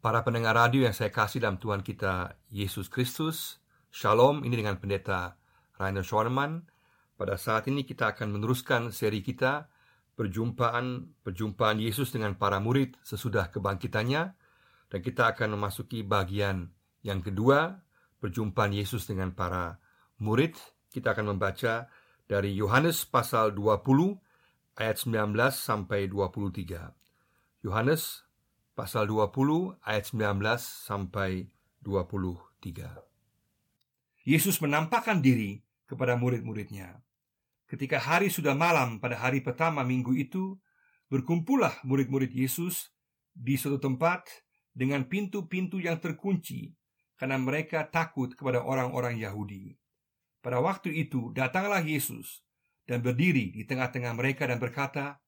Para pendengar radio yang saya kasih dalam Tuhan kita Yesus Kristus, Shalom, ini dengan pendeta Rainer Schwarman. Pada saat ini kita akan meneruskan seri kita Perjumpaan Perjumpaan Yesus dengan para murid sesudah kebangkitannya dan kita akan memasuki bagian yang kedua Perjumpaan Yesus dengan para murid. Kita akan membaca dari Yohanes pasal 20 ayat 19 sampai 23. Yohanes pasal 20 ayat 19 sampai 23. Yesus menampakkan diri kepada murid-muridnya. Ketika hari sudah malam pada hari pertama minggu itu, berkumpullah murid-murid Yesus di suatu tempat dengan pintu-pintu yang terkunci karena mereka takut kepada orang-orang Yahudi. Pada waktu itu datanglah Yesus dan berdiri di tengah-tengah mereka dan berkata,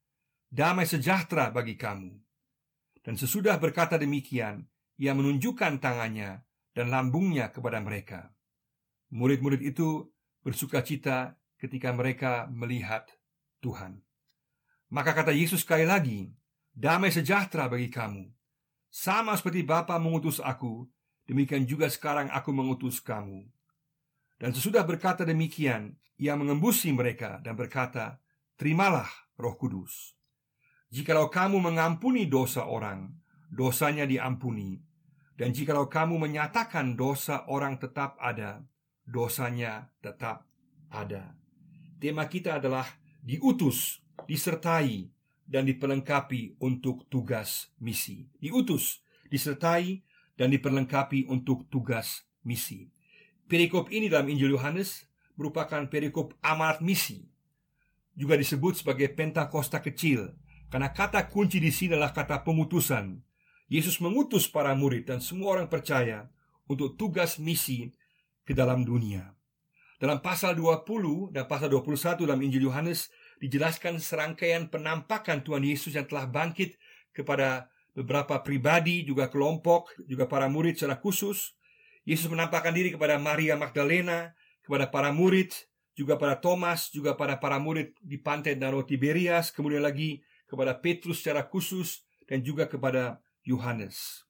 "Damai sejahtera bagi kamu." Dan sesudah berkata demikian, ia menunjukkan tangannya dan lambungnya kepada mereka. Murid-murid itu bersuka cita ketika mereka melihat Tuhan. Maka kata Yesus sekali lagi, damai sejahtera bagi kamu. Sama seperti Bapa mengutus aku, demikian juga sekarang aku mengutus kamu. Dan sesudah berkata demikian, ia mengembusi mereka dan berkata, Terimalah roh kudus. Jikalau kamu mengampuni dosa orang, dosanya diampuni. Dan jikalau kamu menyatakan dosa orang tetap ada, dosanya tetap ada. Tema kita adalah diutus, disertai, dan diperlengkapi untuk tugas misi. Diutus, disertai, dan diperlengkapi untuk tugas misi. Perikop ini dalam Injil Yohanes merupakan perikop amanat misi. Juga disebut sebagai Pentakosta kecil karena kata kunci di sini adalah kata pengutusan. Yesus mengutus para murid dan semua orang percaya untuk tugas misi ke dalam dunia. Dalam pasal 20 dan pasal 21 dalam Injil Yohanes dijelaskan serangkaian penampakan Tuhan Yesus yang telah bangkit kepada beberapa pribadi, juga kelompok, juga para murid secara khusus. Yesus menampakkan diri kepada Maria Magdalena, kepada para murid, juga pada Thomas, juga pada para murid di pantai Danau Tiberias, kemudian lagi kepada Petrus secara khusus dan juga kepada Yohanes.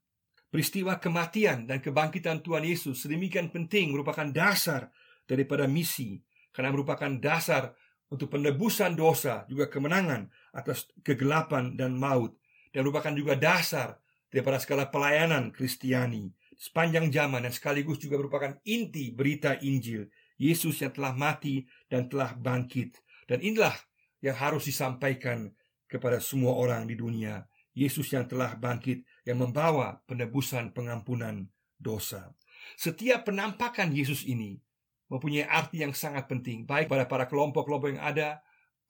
Peristiwa kematian dan kebangkitan Tuhan Yesus sedemikian penting merupakan dasar daripada misi karena merupakan dasar untuk penebusan dosa juga kemenangan atas kegelapan dan maut dan merupakan juga dasar daripada segala pelayanan Kristiani sepanjang zaman dan sekaligus juga merupakan inti berita Injil Yesus yang telah mati dan telah bangkit dan inilah yang harus disampaikan kepada semua orang di dunia. Yesus yang telah bangkit yang membawa penebusan pengampunan dosa. Setiap penampakan Yesus ini mempunyai arti yang sangat penting, baik pada para kelompok-kelompok yang ada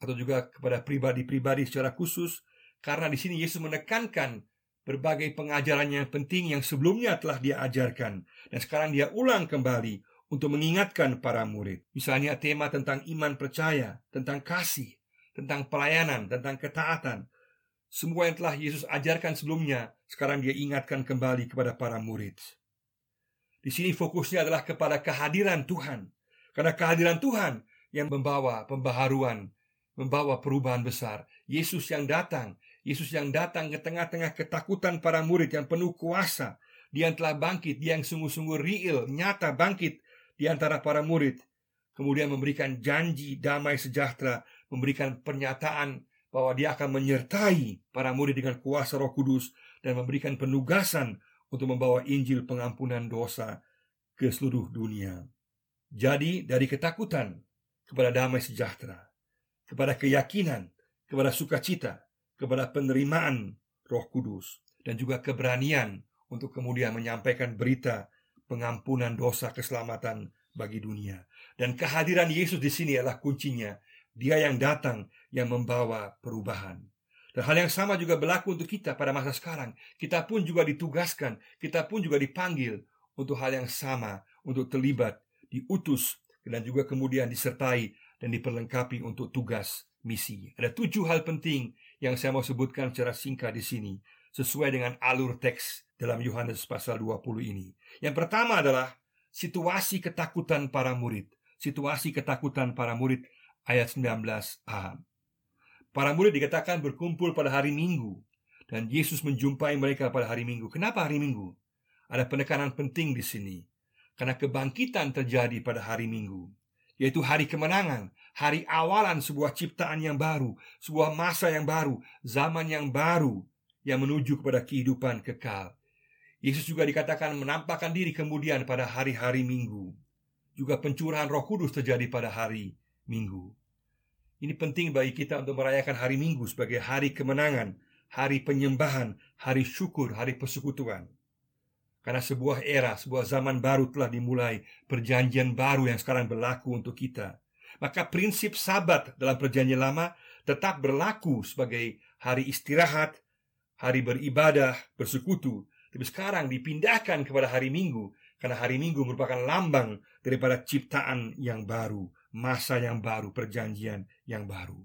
atau juga kepada pribadi-pribadi secara khusus, karena di sini Yesus menekankan berbagai pengajaran yang penting yang sebelumnya telah dia ajarkan dan sekarang dia ulang kembali untuk mengingatkan para murid. Misalnya tema tentang iman percaya, tentang kasih, tentang pelayanan, tentang ketaatan. Semua yang telah Yesus ajarkan sebelumnya, sekarang dia ingatkan kembali kepada para murid. Di sini fokusnya adalah kepada kehadiran Tuhan. Karena kehadiran Tuhan yang membawa pembaharuan, membawa perubahan besar. Yesus yang datang, Yesus yang datang ke tengah-tengah ketakutan para murid yang penuh kuasa. Dia yang telah bangkit, dia yang sungguh-sungguh real, nyata bangkit di antara para murid. Kemudian memberikan janji damai sejahtera memberikan pernyataan bahwa dia akan menyertai para murid dengan kuasa Roh Kudus dan memberikan penugasan untuk membawa Injil pengampunan dosa ke seluruh dunia. Jadi dari ketakutan kepada damai sejahtera, kepada keyakinan, kepada sukacita, kepada penerimaan Roh Kudus dan juga keberanian untuk kemudian menyampaikan berita pengampunan dosa keselamatan bagi dunia. Dan kehadiran Yesus di sini adalah kuncinya dia yang datang yang membawa perubahan. Dan hal yang sama juga berlaku untuk kita pada masa sekarang. Kita pun juga ditugaskan, kita pun juga dipanggil untuk hal yang sama, untuk terlibat, diutus, dan juga kemudian disertai dan diperlengkapi untuk tugas misi. Ada tujuh hal penting yang saya mau sebutkan secara singkat di sini, sesuai dengan alur teks dalam Yohanes pasal 20 ini. Yang pertama adalah situasi ketakutan para murid. Situasi ketakutan para murid ayat 19a. Para murid dikatakan berkumpul pada hari Minggu dan Yesus menjumpai mereka pada hari Minggu. Kenapa hari Minggu? Ada penekanan penting di sini. Karena kebangkitan terjadi pada hari Minggu, yaitu hari kemenangan, hari awalan sebuah ciptaan yang baru, sebuah masa yang baru, zaman yang baru yang menuju kepada kehidupan kekal. Yesus juga dikatakan menampakkan diri kemudian pada hari-hari Minggu. Juga pencurahan Roh Kudus terjadi pada hari Minggu. Ini penting bagi kita untuk merayakan hari Minggu sebagai hari kemenangan, hari penyembahan, hari syukur, hari persekutuan. Karena sebuah era, sebuah zaman baru telah dimulai, perjanjian baru yang sekarang berlaku untuk kita. Maka prinsip sabat dalam perjanjian lama tetap berlaku sebagai hari istirahat, hari beribadah, bersekutu. Tapi sekarang dipindahkan kepada hari Minggu karena hari Minggu merupakan lambang daripada ciptaan yang baru, masa yang baru, perjanjian yang baru.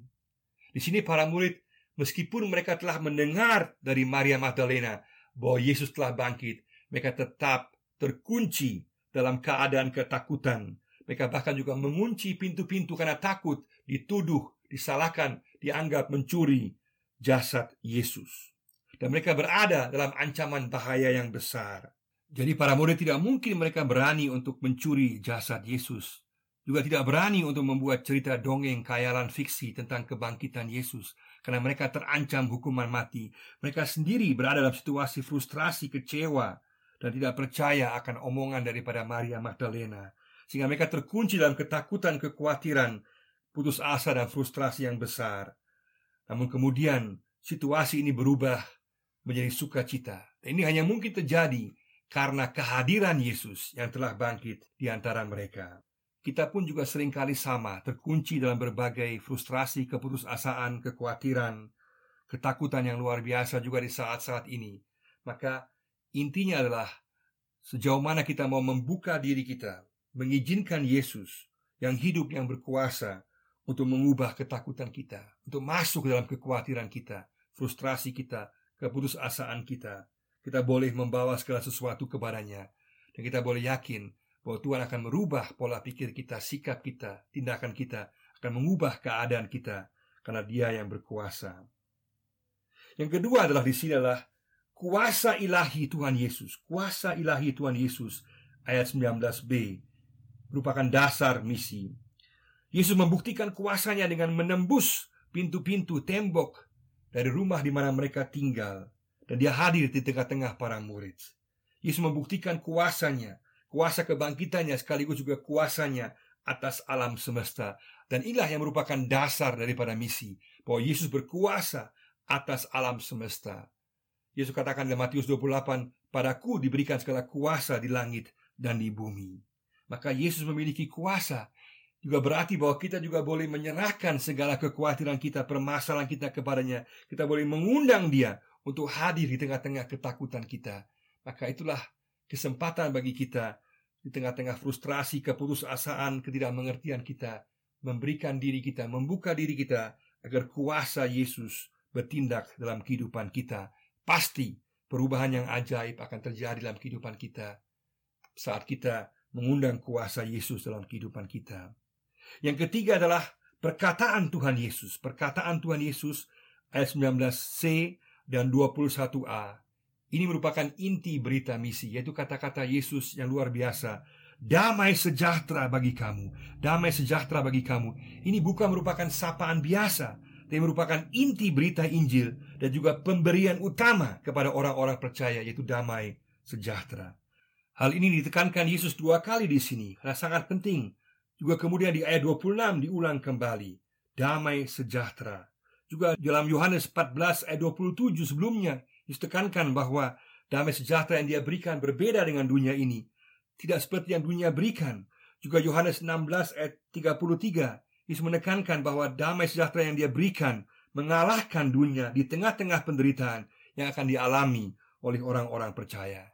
Di sini para murid Meskipun mereka telah mendengar dari Maria Magdalena bahwa Yesus telah bangkit, mereka tetap terkunci dalam keadaan ketakutan. Mereka bahkan juga mengunci pintu-pintu karena takut dituduh, disalahkan, dianggap mencuri jasad Yesus. Dan mereka berada dalam ancaman bahaya yang besar. Jadi para murid tidak mungkin mereka berani untuk mencuri jasad Yesus. Juga tidak berani untuk membuat cerita dongeng kayalan fiksi tentang kebangkitan Yesus karena mereka terancam hukuman mati. Mereka sendiri berada dalam situasi frustrasi, kecewa, dan tidak percaya akan omongan daripada Maria Magdalena. Sehingga mereka terkunci dalam ketakutan, kekhawatiran, putus asa dan frustrasi yang besar. Namun kemudian situasi ini berubah menjadi sukacita. Dan ini hanya mungkin terjadi karena kehadiran Yesus yang telah bangkit di antara mereka. Kita pun juga sering kali sama, terkunci dalam berbagai frustrasi, keputusasaan, kekhawatiran, ketakutan yang luar biasa juga di saat-saat ini. Maka intinya adalah sejauh mana kita mau membuka diri kita, mengizinkan Yesus yang hidup yang berkuasa untuk mengubah ketakutan kita, untuk masuk ke dalam kekhawatiran kita, frustrasi kita, keputusasaan kita. Kita boleh membawa segala sesuatu kepadanya dan kita boleh yakin bahwa Tuhan akan merubah pola pikir kita, sikap kita, tindakan kita, akan mengubah keadaan kita karena Dia yang berkuasa. Yang kedua adalah di sini adalah kuasa ilahi Tuhan Yesus. Kuasa ilahi Tuhan Yesus ayat 19b merupakan dasar misi. Yesus membuktikan kuasanya dengan menembus pintu-pintu tembok dari rumah di mana mereka tinggal dan dia hadir di tengah-tengah para murid. Yesus membuktikan kuasanya kuasa kebangkitannya sekaligus juga kuasanya atas alam semesta. Dan inilah yang merupakan dasar daripada misi, bahwa Yesus berkuasa atas alam semesta. Yesus katakan dalam Matius 28, Padaku diberikan segala kuasa di langit dan di bumi. Maka Yesus memiliki kuasa juga berarti bahwa kita juga boleh menyerahkan segala kekhawatiran kita, permasalahan kita kepadanya. Kita boleh mengundang dia untuk hadir di tengah-tengah ketakutan kita. Maka itulah kesempatan bagi kita di tengah-tengah frustrasi, keputusasaan, ketidakmengertian kita, memberikan diri kita, membuka diri kita agar kuasa Yesus bertindak dalam kehidupan kita. Pasti perubahan yang ajaib akan terjadi dalam kehidupan kita saat kita mengundang kuasa Yesus dalam kehidupan kita. Yang ketiga adalah perkataan Tuhan Yesus. Perkataan Tuhan Yesus ayat 19c dan 21a ini merupakan inti berita misi, yaitu kata-kata Yesus yang luar biasa. Damai sejahtera bagi kamu, damai sejahtera bagi kamu. Ini bukan merupakan sapaan biasa, tapi merupakan inti berita Injil dan juga pemberian utama kepada orang-orang percaya, yaitu damai sejahtera. Hal ini ditekankan Yesus dua kali di sini, karena sangat penting. Juga kemudian di ayat 26 diulang kembali, damai sejahtera. Juga dalam Yohanes 14 ayat 27 sebelumnya Yesus bahwa damai sejahtera yang dia berikan berbeda dengan dunia ini. Tidak seperti yang dunia berikan. Juga Yohanes 16 ayat 33, Yesus menekankan bahwa damai sejahtera yang dia berikan mengalahkan dunia di tengah-tengah penderitaan yang akan dialami oleh orang-orang percaya.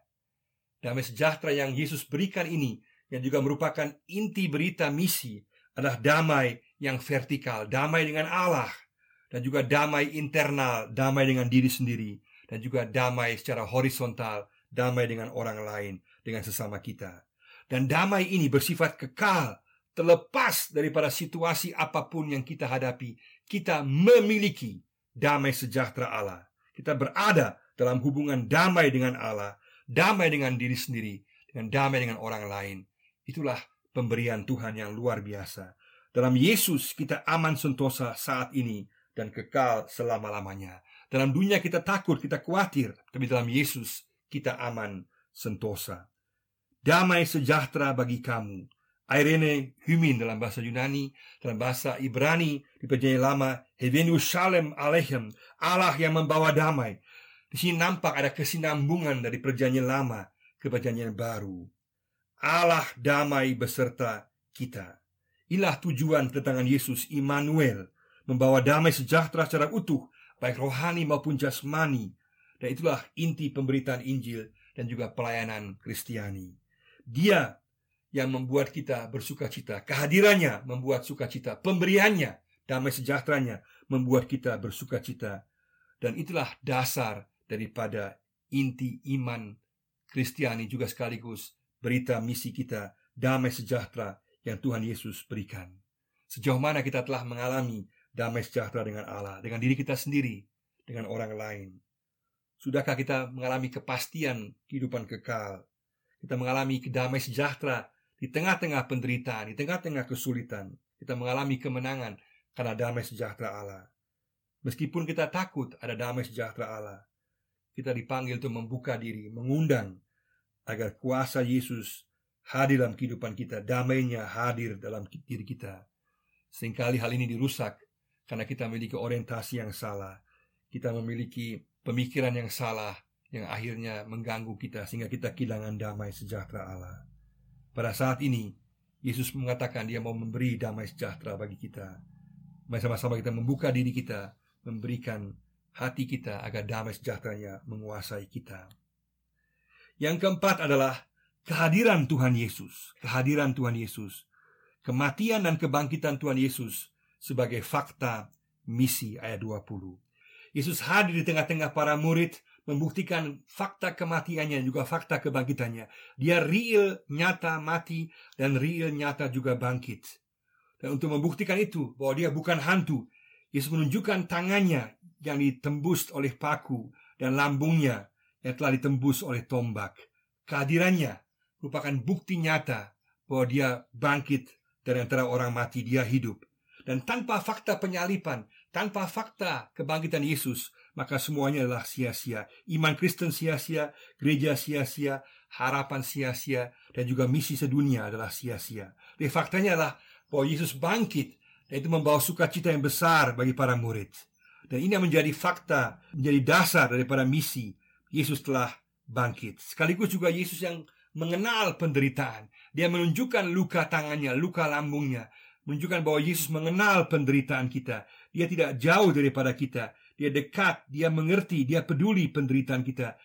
Damai sejahtera yang Yesus berikan ini yang juga merupakan inti berita misi adalah damai yang vertikal, damai dengan Allah dan juga damai internal, damai dengan diri sendiri dan juga damai secara horizontal, damai dengan orang lain, dengan sesama kita. Dan damai ini bersifat kekal, terlepas daripada situasi apa pun yang kita hadapi. Kita memiliki damai sejahtera Allah. kita berada dalam hubungan damai dengan Allah, damai dengan diri sendiri, dengan damai dengan orang lain. Itulah pemberian Tuhan yang luar biasa. Dalam Yesus kita aman sentosa saat ini dan kekal selama-lamanya. Dalam dunia kita takut, kita khawatir, tapi dalam Yesus kita aman sentosa. Damai sejahtera bagi kamu. Irene Humin dalam bahasa Yunani, dalam bahasa Ibrani di perjanjian lama, Hevenu Shalem Aleichem, Allah yang membawa damai. Di sini nampak ada kesinambungan dari perjanjian lama ke perjanjian baru. Allah damai beserta kita. Inilah tujuan kedatangan Yesus Immanuel, membawa damai sejahtera secara utuh baik rohani maupun jasmani. Dan itulah inti pemberitaan Injil dan juga pelayanan Kristiani. Dia yang membuat kita bersuka cita. Kehadirannya membuat sukacita. Pemberiannya, damai sejahteranya membuat kita bersuka cita. Dan itulah dasar daripada inti iman Kristiani juga sekaligus berita misi kita damai sejahtera yang Tuhan Yesus berikan. Sejauh mana kita telah mengalami damai sejahtera dengan Allah, dengan diri kita sendiri, dengan orang lain. Sudahkah kita mengalami kepastian kehidupan kekal? Kita mengalami kedamai sejahtera di tengah-tengah penderitaan, di tengah-tengah kesulitan. Kita mengalami kemenangan karena damai sejahtera Allah. Meskipun kita takut ada damai sejahtera Allah, kita dipanggil untuk membuka diri, mengundang agar kuasa Yesus hadir dalam kehidupan kita, damainya hadir dalam diri kita. Seringkali hal ini dirusak karena kita memiliki orientasi yang salah. Kita memiliki pemikiran yang salah yang akhirnya mengganggu kita sehingga kita kehilangan damai sejahtera Allah. Pada saat ini, Yesus mengatakan dia mau memberi damai sejahtera bagi kita. Mari sama-sama kita membuka diri kita, memberikan hati kita agar damai sejahteranya menguasai kita. Yang keempat adalah kehadiran Tuhan Yesus. Kehadiran Tuhan Yesus. Kematian dan kebangkitan Tuhan Yesus sebagai fakta misi ayat 20. Yesus hadir di tengah-tengah para murid membuktikan fakta kematiannya juga fakta kebangkitannya. Dia real, nyata mati dan real nyata juga bangkit. Dan untuk membuktikan itu bahwa dia bukan hantu, Yesus menunjukkan tangannya yang ditembus oleh paku dan lambungnya yang telah ditembus oleh tombak. Kehadirannya merupakan bukti nyata bahwa dia bangkit dari antara orang mati, dia hidup. Dan tanpa fakta penyalipan, tanpa fakta kebangkitan Yesus, maka semuanya adalah sia-sia. Iman Kristen sia-sia, gereja sia-sia, harapan sia-sia, dan juga misi sedunia adalah sia-sia. Jadi faktanya adalah bahwa Yesus bangkit, dan itu membawa sukacita yang besar bagi para murid. Dan ini yang menjadi fakta, menjadi dasar daripada misi. Yesus telah bangkit. Sekaligus juga Yesus yang mengenal penderitaan. Dia menunjukkan luka tangannya, luka lambungnya menunjukkan bahwa Yesus mengenal penderitaan kita. Dia tidak jauh daripada kita. Dia dekat, dia mengerti, dia peduli penderitaan kita.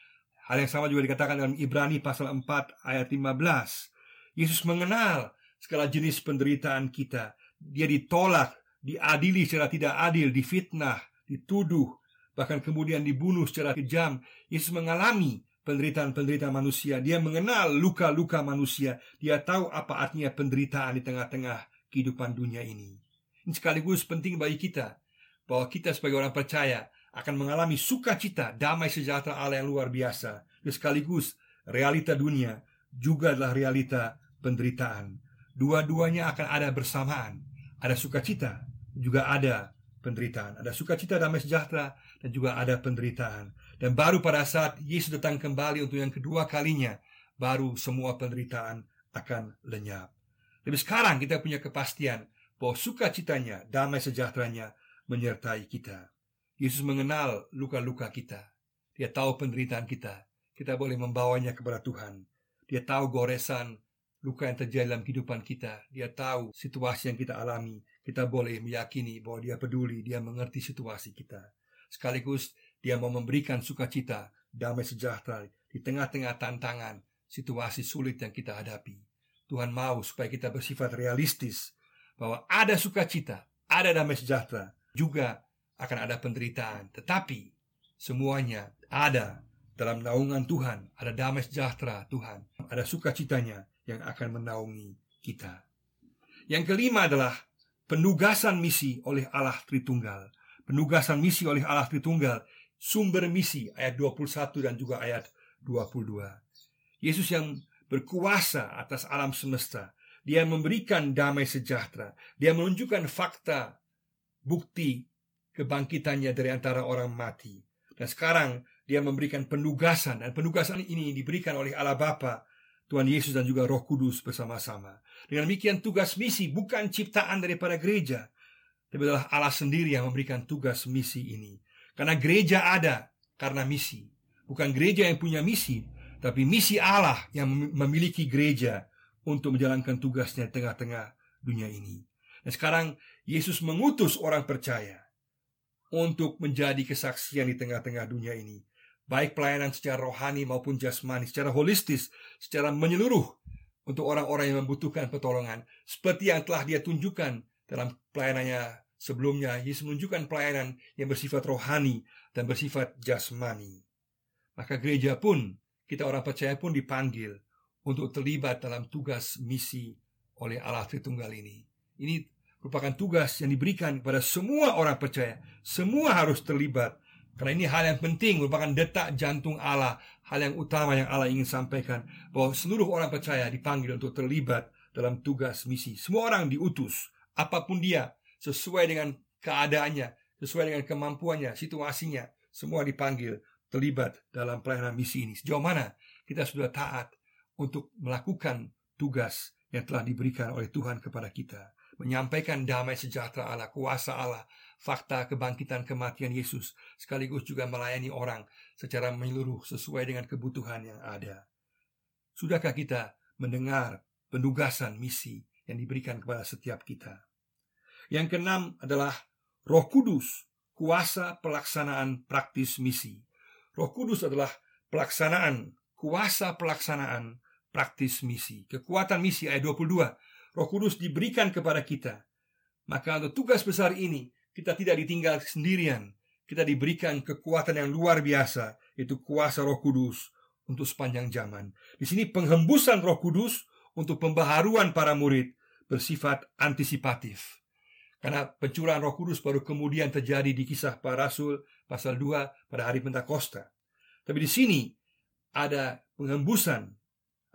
Hal yang sama juga dikatakan dalam Ibrani pasal 4 ayat 15. Yesus mengenal segala jenis penderitaan kita. Dia ditolak, diadili secara tidak adil, difitnah, dituduh, bahkan kemudian dibunuh secara kejam. Yesus mengalami penderitaan-penderitaan manusia. Dia mengenal luka-luka manusia. Dia tahu apa artinya penderitaan di tengah-tengah kehidupan dunia ini. Ini sekaligus penting bagi kita bahwa kita sebagai orang percaya akan mengalami sukacita, damai sejahtera Allah yang luar biasa. Dan sekaligus realita dunia juga adalah realita penderitaan. Dua-duanya akan ada bersamaan. Ada sukacita, juga ada penderitaan. Ada sukacita damai sejahtera dan juga ada penderitaan. Dan baru pada saat Yesus datang kembali untuk yang kedua kalinya, baru semua penderitaan akan lenyap. Tapi sekarang kita punya kepastian bahwa sukacitanya, damai sejahteranya menyertai kita. Yesus mengenal luka-luka kita. Dia tahu penderitaan kita. Kita boleh membawanya kepada Tuhan. Dia tahu goresan luka yang terjadi dalam kehidupan kita. Dia tahu situasi yang kita alami. Kita boleh meyakini bahwa dia peduli, dia mengerti situasi kita. Sekaligus dia mau memberikan sukacita, damai sejahtera di tengah-tengah tantangan, situasi sulit yang kita hadapi. Tuhan mau supaya kita bersifat realistis bahwa ada sukacita, ada damai sejahtera, juga akan ada penderitaan. Tetapi semuanya ada dalam naungan Tuhan, ada damai sejahtera Tuhan, ada sukacitanya yang akan menaungi kita. Yang kelima adalah penugasan misi oleh Allah Tritunggal. Penugasan misi oleh Allah Tritunggal sumber misi ayat 21 dan juga ayat 22. Yesus yang berkuasa atas alam semesta, dia memberikan damai sejahtera, dia menunjukkan fakta bukti kebangkitannya dari antara orang mati. Dan sekarang dia memberikan penugasan dan penugasan ini diberikan oleh Allah Bapa, Tuhan Yesus dan juga Roh Kudus bersama-sama. Dengan demikian tugas misi bukan ciptaan daripada gereja, tapi adalah Allah sendiri yang memberikan tugas misi ini. Karena gereja ada karena misi. Bukan gereja yang punya misi, tapi misi Allah yang memiliki gereja untuk menjalankan tugasnya di tengah-tengah dunia ini. Dan sekarang Yesus mengutus orang percaya untuk menjadi kesaksian di tengah-tengah dunia ini. Baik pelayanan secara rohani maupun jasmani, secara holistis, secara menyeluruh untuk orang-orang yang membutuhkan pertolongan. Seperti yang telah dia tunjukkan dalam pelayanannya Sebelumnya, Yesus menunjukkan pelayanan yang bersifat rohani dan bersifat jasmani. Maka gereja pun, kita orang percaya pun dipanggil untuk terlibat dalam tugas misi oleh Allah Tritunggal ini. Ini merupakan tugas yang diberikan kepada semua orang percaya. Semua harus terlibat. Karena ini hal yang penting, merupakan detak jantung Allah. Hal yang utama yang Allah ingin sampaikan. Bahwa seluruh orang percaya dipanggil untuk terlibat dalam tugas misi. Semua orang diutus. Apa pun dia, sesuai dengan keadaannya, sesuai dengan kemampuannya, situasinya, semua dipanggil terlibat dalam pelayanan misi ini. Sejauh mana kita sudah taat untuk melakukan tugas yang telah diberikan oleh Tuhan kepada kita. Menyampaikan damai sejahtera Allah, kuasa Allah, fakta kebangkitan kematian Yesus, sekaligus juga melayani orang secara menyeluruh sesuai dengan kebutuhan yang ada. Sudahkah kita mendengar penugasan misi yang diberikan kepada setiap kita? Yang keenam adalah Roh Kudus, kuasa pelaksanaan praktis misi. Roh Kudus adalah pelaksanaan, kuasa pelaksanaan praktis misi. Kekuatan misi ayat 22. Roh Kudus diberikan kepada kita. Maka untuk tugas besar ini, kita tidak ditinggal sendirian. Kita diberikan kekuatan yang luar biasa, yaitu kuasa Roh Kudus untuk sepanjang zaman. Di sini penghembusan Roh Kudus untuk pembaharuan para murid bersifat antisipatif. Karena pencurahan roh kudus baru kemudian terjadi di kisah para rasul pasal 2 pada hari Pentakosta. Tapi di sini ada pengembusan,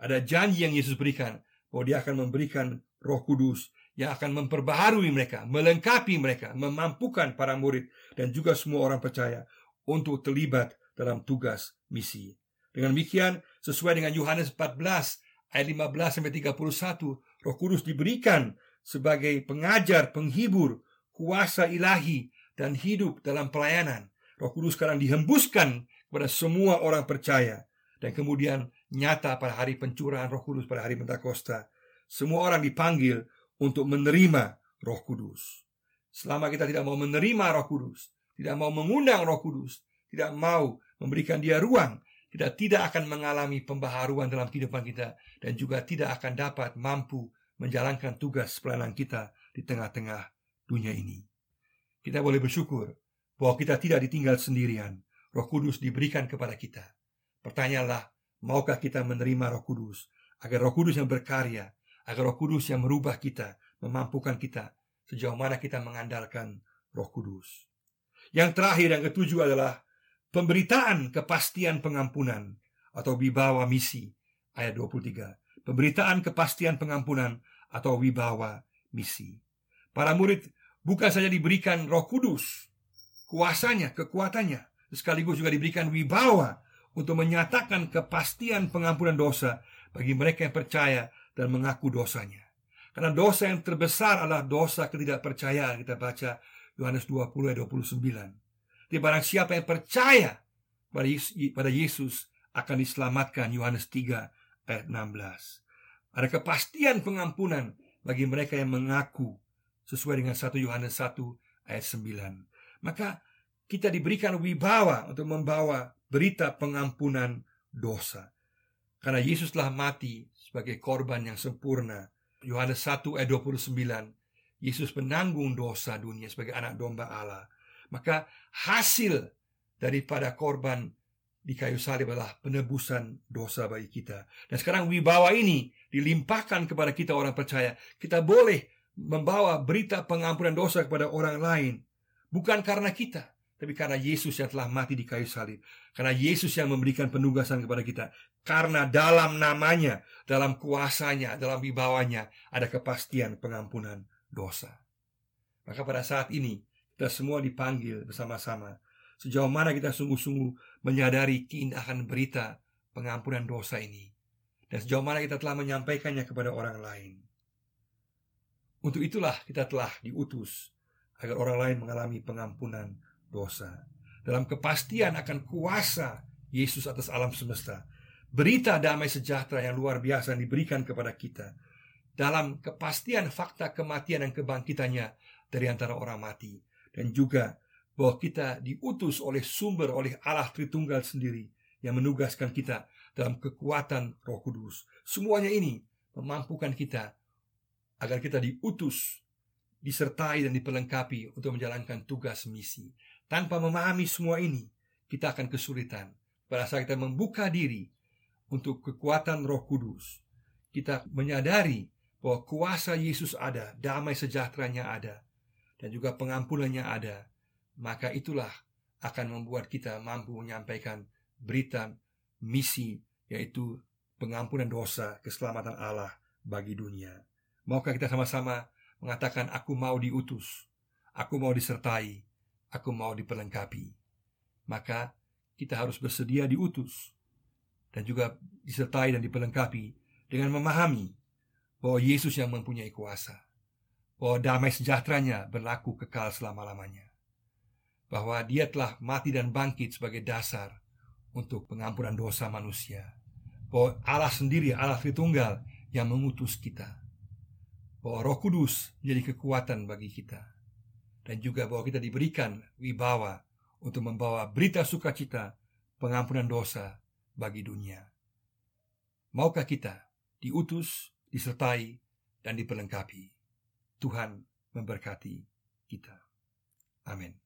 ada janji yang Yesus berikan bahwa dia akan memberikan roh kudus yang akan memperbaharui mereka, melengkapi mereka, memampukan para murid dan juga semua orang percaya untuk terlibat dalam tugas misi. Dengan demikian, sesuai dengan Yohanes 14 ayat 15 sampai 31, Roh Kudus diberikan sebagai pengajar, penghibur, kuasa ilahi, dan hidup dalam pelayanan. Roh Kudus sekarang dihembuskan kepada semua orang percaya. Dan kemudian nyata pada hari pencurahan Roh Kudus pada hari Pentakosta. Semua orang dipanggil untuk menerima Roh Kudus. Selama kita tidak mau menerima Roh Kudus, tidak mau mengundang Roh Kudus, tidak mau memberikan dia ruang, kita tidak akan mengalami pembaharuan dalam kehidupan kita dan juga tidak akan dapat mampu menjalankan tugas pelayanan kita di tengah-tengah dunia ini. Kita boleh bersyukur bahwa kita tidak ditinggal sendirian. Roh Kudus diberikan kepada kita. Pertanyaanlah, maukah kita menerima Roh Kudus agar Roh Kudus yang berkarya, agar Roh Kudus yang merubah kita, memampukan kita sejauh mana kita mengandalkan Roh Kudus. Yang terakhir yang ketujuh adalah pemberitaan kepastian pengampunan atau wibawa misi ayat 23 pemberitaan kepastian pengampunan atau wibawa misi. Para murid bukan saja diberikan Roh Kudus, kuasanya, kekuatannya, sekaligus juga diberikan wibawa untuk menyatakan kepastian pengampunan dosa bagi mereka yang percaya dan mengaku dosanya. Karena dosa yang terbesar adalah dosa ketidakpercayaan. Kita baca Yohanes 20 ayat 29. Di barang siapa yang percaya pada Yesus akan diselamatkan Yohanes 3 ayat 16. Ada kepastian pengampunan bagi mereka yang mengaku sesuai dengan 1 Yohanes 1 ayat 9. Maka kita diberikan wibawa untuk membawa berita pengampunan dosa. Karena Yesus telah mati sebagai korban yang sempurna. Yohanes 1 ayat 29. Yesus menanggung dosa dunia sebagai anak domba Allah. Maka hasil daripada korban di kayu salib adalah penebusan dosa bagi kita. Dan sekarang wibawa ini dilimpahkan kepada kita orang percaya. Kita boleh membawa berita pengampunan dosa kepada orang lain. Bukan karena kita, tapi karena Yesus yang telah mati di kayu salib. Karena Yesus yang memberikan penugasan kepada kita. Karena dalam namanya, dalam kuasanya, dalam wibawanya ada kepastian pengampunan dosa. Maka pada saat ini kita semua dipanggil bersama-sama. Sejauh mana kita sungguh-sungguh menyadari keindahan berita pengampunan dosa ini. Dan sejauh mana kita telah menyampaikannya kepada orang lain. Untuk itulah kita telah diutus agar orang lain mengalami pengampunan dosa. Dalam kepastian akan kuasa Yesus atas alam semesta. Berita damai sejahtera yang luar biasa yang diberikan kepada kita. Dalam kepastian fakta kematian dan kebangkitannya dari antara orang mati. Dan juga bahwa kita diutus oleh sumber oleh Allah Tritunggal sendiri yang menugaskan kita dalam kekuatan Roh Kudus. Semuanya ini memampukan kita agar kita diutus, disertai dan diperlengkapi untuk menjalankan tugas misi. Tanpa memahami semua ini, kita akan kesulitan. Pada saat kita membuka diri untuk kekuatan Roh Kudus, kita menyadari bahwa kuasa Yesus ada, damai sejahteranya ada, dan juga pengampunannya ada, maka itulah akan membuat kita mampu menyampaikan berita misi yaitu pengampunan dosa, keselamatan Allah bagi dunia. Maukah kita sama-sama mengatakan aku mau diutus, aku mau disertai, aku mau diperlengkapi. Maka kita harus bersedia diutus dan juga disertai dan diperlengkapi dengan memahami bahwa Yesus yang mempunyai kuasa, bahwa damai sejahteranya berlaku kekal selama-lamanya, bahwa Dia telah mati dan bangkit sebagai dasar untuk pengampunan dosa manusia. Bahwa Allah sendiri, Allah Tritunggal yang mengutus kita. Bahwa Roh Kudus menjadi kekuatan bagi kita. Dan juga bahwa kita diberikan wibawa untuk membawa berita sukacita pengampunan dosa bagi dunia. Maukah kita diutus, disertai, dan diperlengkapi? Tuhan memberkati kita. Amin.